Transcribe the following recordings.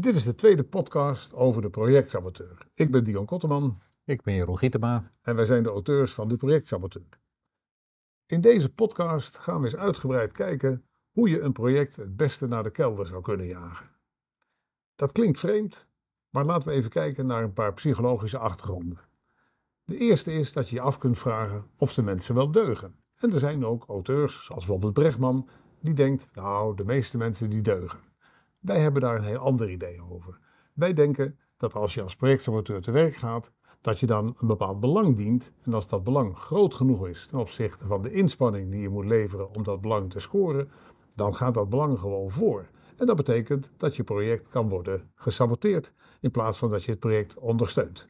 Dit is de tweede podcast over de projectsaboteur. Ik ben Dion Kotterman. Ik ben Jeroen Gietema. En wij zijn de auteurs van de projectsaboteur. In deze podcast gaan we eens uitgebreid kijken hoe je een project het beste naar de kelder zou kunnen jagen. Dat klinkt vreemd, maar laten we even kijken naar een paar psychologische achtergronden. De eerste is dat je je af kunt vragen of de mensen wel deugen. En er zijn ook auteurs, zoals bijvoorbeeld Brechtman, die denkt, nou, de meeste mensen die deugen. Wij hebben daar een heel ander idee over. Wij denken dat als je als projectsaboteur te werk gaat, dat je dan een bepaald belang dient. En als dat belang groot genoeg is ten opzichte van de inspanning die je moet leveren om dat belang te scoren, dan gaat dat belang gewoon voor. En dat betekent dat je project kan worden gesaboteerd in plaats van dat je het project ondersteunt.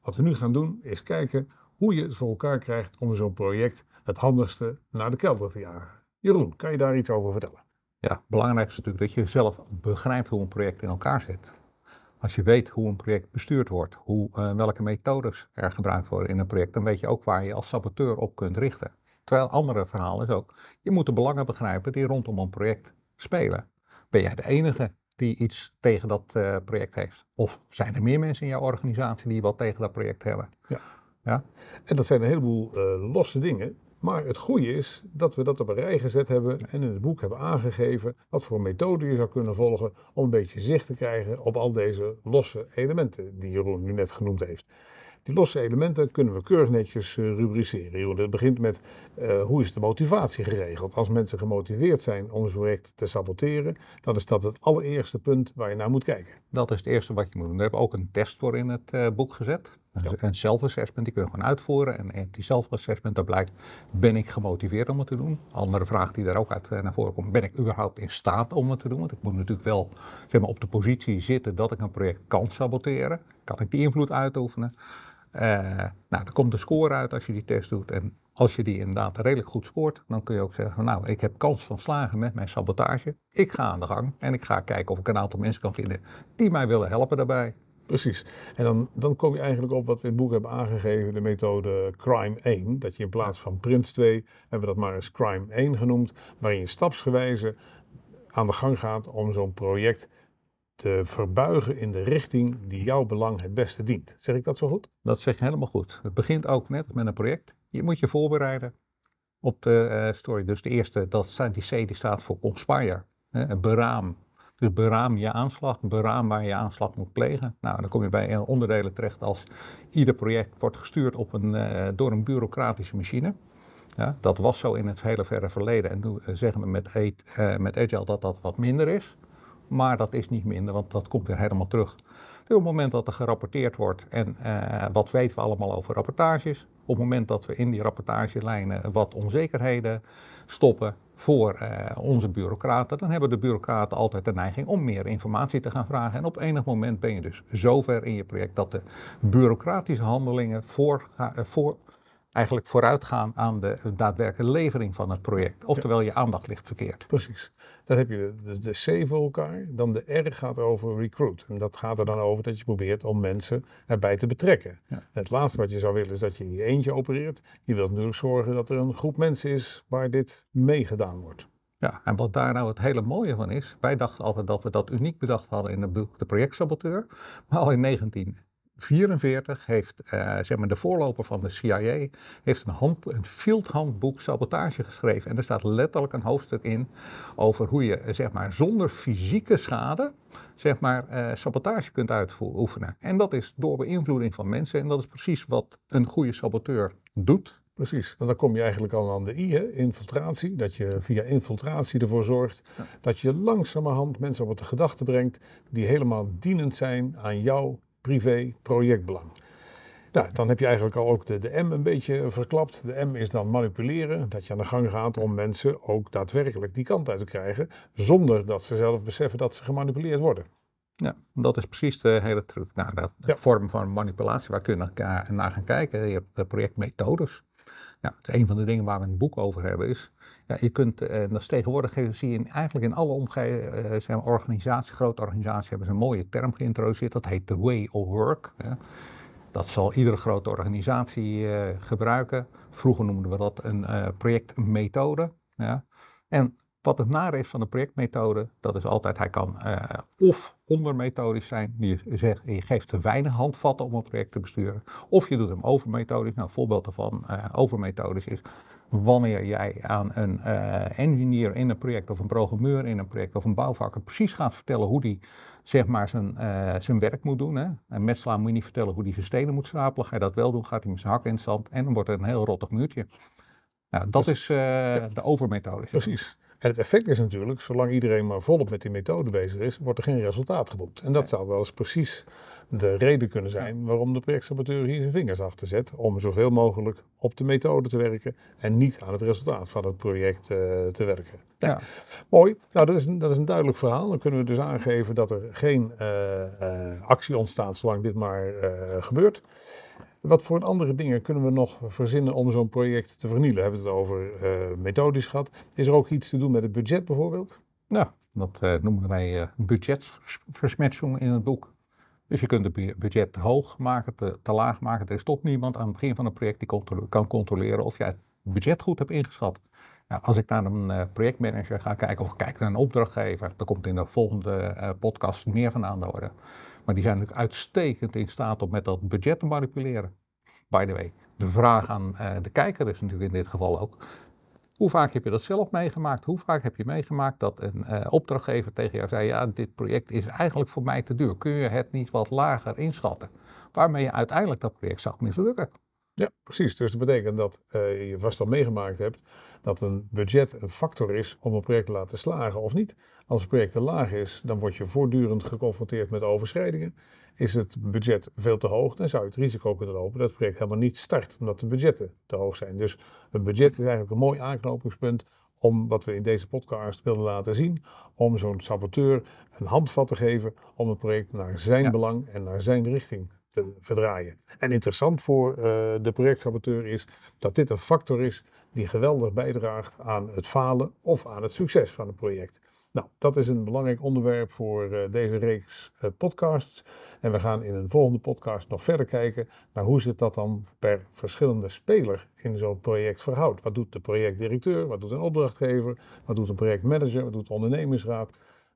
Wat we nu gaan doen is kijken hoe je het voor elkaar krijgt om zo'n project het handigste naar de kelder te jagen. Jeroen, kan je daar iets over vertellen? Ja, belangrijk is natuurlijk dat je zelf begrijpt hoe een project in elkaar zit. Als je weet hoe een project bestuurd wordt, hoe, uh, welke methodes er gebruikt worden in een project, dan weet je ook waar je als saboteur op kunt richten. Terwijl andere verhaal is ook, je moet de belangen begrijpen die rondom een project spelen. Ben jij de enige die iets tegen dat uh, project heeft? Of zijn er meer mensen in jouw organisatie die wat tegen dat project hebben? Ja. ja? En dat zijn een heleboel uh, losse dingen maar het goede is dat we dat op een rij gezet hebben en in het boek hebben aangegeven wat voor methode je zou kunnen volgen om een beetje zicht te krijgen op al deze losse elementen die Jeroen nu net genoemd heeft. Die losse elementen kunnen we keurig netjes uh, rubriceren. Het begint met uh, hoe is de motivatie geregeld. Als mensen gemotiveerd zijn om zo'n project te saboteren, dan is dat het allereerste punt waar je naar moet kijken. Dat is het eerste wat je moet doen. We hebben ook een test voor in het uh, boek gezet. Een self-assessment, die kun je gewoon uitvoeren. En die self-assessment, daar blijkt, ben ik gemotiveerd om het te doen? Andere vraag die daar ook uit naar voren komt, ben ik überhaupt in staat om het te doen? Want ik moet natuurlijk wel zeg maar, op de positie zitten dat ik een project kan saboteren. Kan ik die invloed uitoefenen? Uh, nou, er komt de score uit als je die test doet. En als je die inderdaad redelijk goed scoort, dan kun je ook zeggen: Nou, ik heb kans van slagen met mijn sabotage. Ik ga aan de gang en ik ga kijken of ik een aantal mensen kan vinden die mij willen helpen daarbij. Precies. En dan, dan kom je eigenlijk op wat we in het boek hebben aangegeven, de methode Crime 1. Dat je in plaats van Prince 2, hebben we dat maar eens Crime 1 genoemd, waarin je stapsgewijze aan de gang gaat om zo'n project te verbuigen in de richting die jouw belang het beste dient. Zeg ik dat zo goed? Dat zeg je helemaal goed. Het begint ook net met een project. Je moet je voorbereiden op de uh, story. Dus de eerste, dat, die C die staat voor conspire, hè, beraam. Dus beraam je aanslag, beraam waar je aanslag moet plegen. Nou, dan kom je bij onderdelen terecht als ieder project wordt gestuurd op een, uh, door een bureaucratische machine. Ja, dat was zo in het hele verre verleden en nu uh, zeggen we met, uh, met Agile dat dat wat minder is. Maar dat is niet minder, want dat komt weer helemaal terug. Dus op het moment dat er gerapporteerd wordt en wat weten we allemaal over rapportages, op het moment dat we in die rapportagelijnen wat onzekerheden stoppen voor uh, onze bureaucraten, dan hebben de bureaucraten altijd de neiging om meer informatie te gaan vragen. En op enig moment ben je dus zover in je project dat de bureaucratische handelingen voor, uh, voor eigenlijk vooruitgaan aan de daadwerkelijke levering van het project. Oftewel, je aandacht ligt verkeerd. Precies. Dan heb je de, de C voor elkaar. Dan de R gaat over recruit. En dat gaat er dan over dat je probeert om mensen erbij te betrekken. Ja. Het laatste wat je zou willen is dat je in je eentje opereert. Je wilt natuurlijk zorgen dat er een groep mensen is waar dit meegedaan wordt. Ja, en wat daar nou het hele mooie van is, wij dachten altijd dat we dat uniek bedacht hadden in het boek De Projectsaboteur. Maar al in 19 1944 heeft uh, zeg maar de voorloper van de CIA heeft een, hand, een fieldhandboek sabotage geschreven. En er staat letterlijk een hoofdstuk in over hoe je zeg maar, zonder fysieke schade zeg maar, uh, sabotage kunt uitoefenen. En dat is door beïnvloeding van mensen. En dat is precies wat een goede saboteur doet. Precies, en dan kom je eigenlijk al aan de I, hè? infiltratie. Dat je via infiltratie ervoor zorgt ja. dat je langzamerhand mensen op de gedachte brengt die helemaal dienend zijn aan jouw privé projectbelang. Nou, dan heb je eigenlijk al ook de, de M een beetje verklapt. De M is dan manipuleren, dat je aan de gang gaat om mensen ook daadwerkelijk die kant uit te krijgen, zonder dat ze zelf beseffen dat ze gemanipuleerd worden. Ja, dat is precies de hele truc. Nou, dat ja. vorm van manipulatie, waar kun je naar, naar gaan kijken. Je hebt de projectmethodes. Ja, het is een van de dingen waar we een boek over hebben. Is, ja, je kunt, en dat tegenwoordig zie je eigenlijk in alle omgevingen, zijn organisaties, grote organisaties hebben ze een mooie term geïntroduceerd. Dat heet the way of work. Dat zal iedere grote organisatie uh, gebruiken. Vroeger noemden we dat een projectmethode. Ja. En Wat het nare is van de projectmethode, dat is altijd, hij kan uh, of ondermethodisch zijn, je, zegt, je geeft te weinig handvatten om een project te besturen, of je doet hem overmethodisch. Nou, een voorbeeld daarvan, uh, overmethodisch is wanneer jij aan een uh, engineer in een project of een programmeur in een project of een bouwvakker precies gaat vertellen hoe die zeg maar zijn, zijn werk moet doen. Hè. En met slaan moet je niet vertellen hoe hij zijn stenen moet stapelen. Ga je dat wel doen, gaat hij met zijn hak in het zand en dan wordt het een heel rottig muurtje. Nou, dat is de overmethode. Precies. En het effect is natuurlijk, zolang iedereen maar volop met die methode bezig is, wordt er geen resultaat geboekt. En dat zou wel eens precies de reden kunnen zijn waarom de projectsaboteur hier zijn vingers achter zet. Om zoveel mogelijk op de methode te werken en niet aan het resultaat van het project uh, te werken. Ja. Mooi. Nou, dat is, een, dat is een duidelijk verhaal. Dan kunnen we dus aangeven dat er geen uh, uh, actie ontstaat zolang dit maar gebeurt. Wat voor andere dingen kunnen we nog verzinnen om zo'n project te vernielen? Hebben we het over uh, methodisch gehad? Is er ook iets te doen met het budget bijvoorbeeld? Ja, dat uh, noemen wij uh, budgetversmetsing in het boek. Dus je kunt het budget hoog maken, te, laag maken. Er is toch niemand aan het begin van een project die kan controleren of jij het budget goed hebt ingeschat. Nou, als ik naar een projectmanager ga kijken of kijk naar een opdrachtgever, dan komt in de volgende podcast meer van aan de orde. Maar die zijn natuurlijk uitstekend in staat om met dat budget te manipuleren. By the way, de vraag aan uh, de kijker is natuurlijk in dit geval ook. Hoe vaak heb je dat zelf meegemaakt? Hoe vaak heb je meegemaakt dat een opdrachtgever tegen jou zei: Ja, dit project is eigenlijk voor mij te duur. Kun je het niet wat lager inschatten? Waarmee je uiteindelijk dat project zag mislukken. Ja, precies. Dus dat betekent dat uh, je vast al meegemaakt hebt dat een budget een factor is om een project te laten slagen of niet. Als een project te laag is, dan word je voortdurend geconfronteerd met overschrijdingen. Is het budget veel te hoog, dan zou je het risico kunnen lopen dat het project helemaal niet start, omdat de budgetten te hoog zijn. Dus een budget is eigenlijk een mooi aanknopingspunt om wat we in deze podcast wilden laten zien, om zo'n saboteur een handvat te geven om het project naar zijn belang en naar zijn richting te verdraaien. En interessant voor uh, de projectsaboteur is dat dit een factor is die geweldig bijdraagt aan het falen of aan het succes van een project. Nou, dat is een belangrijk onderwerp voor uh, deze reeks uh, podcasts. En we gaan in een volgende podcast nog verder kijken naar hoe zich dat dan per verschillende speler in zo'n project verhoudt. Wat doet de projectdirecteur, wat doet een opdrachtgever, wat doet een projectmanager, wat doet de ondernemingsraad.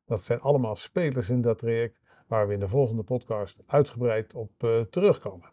Dat zijn allemaal spelers in dat traject waar we in de volgende podcast uitgebreid op uh, terugkomen.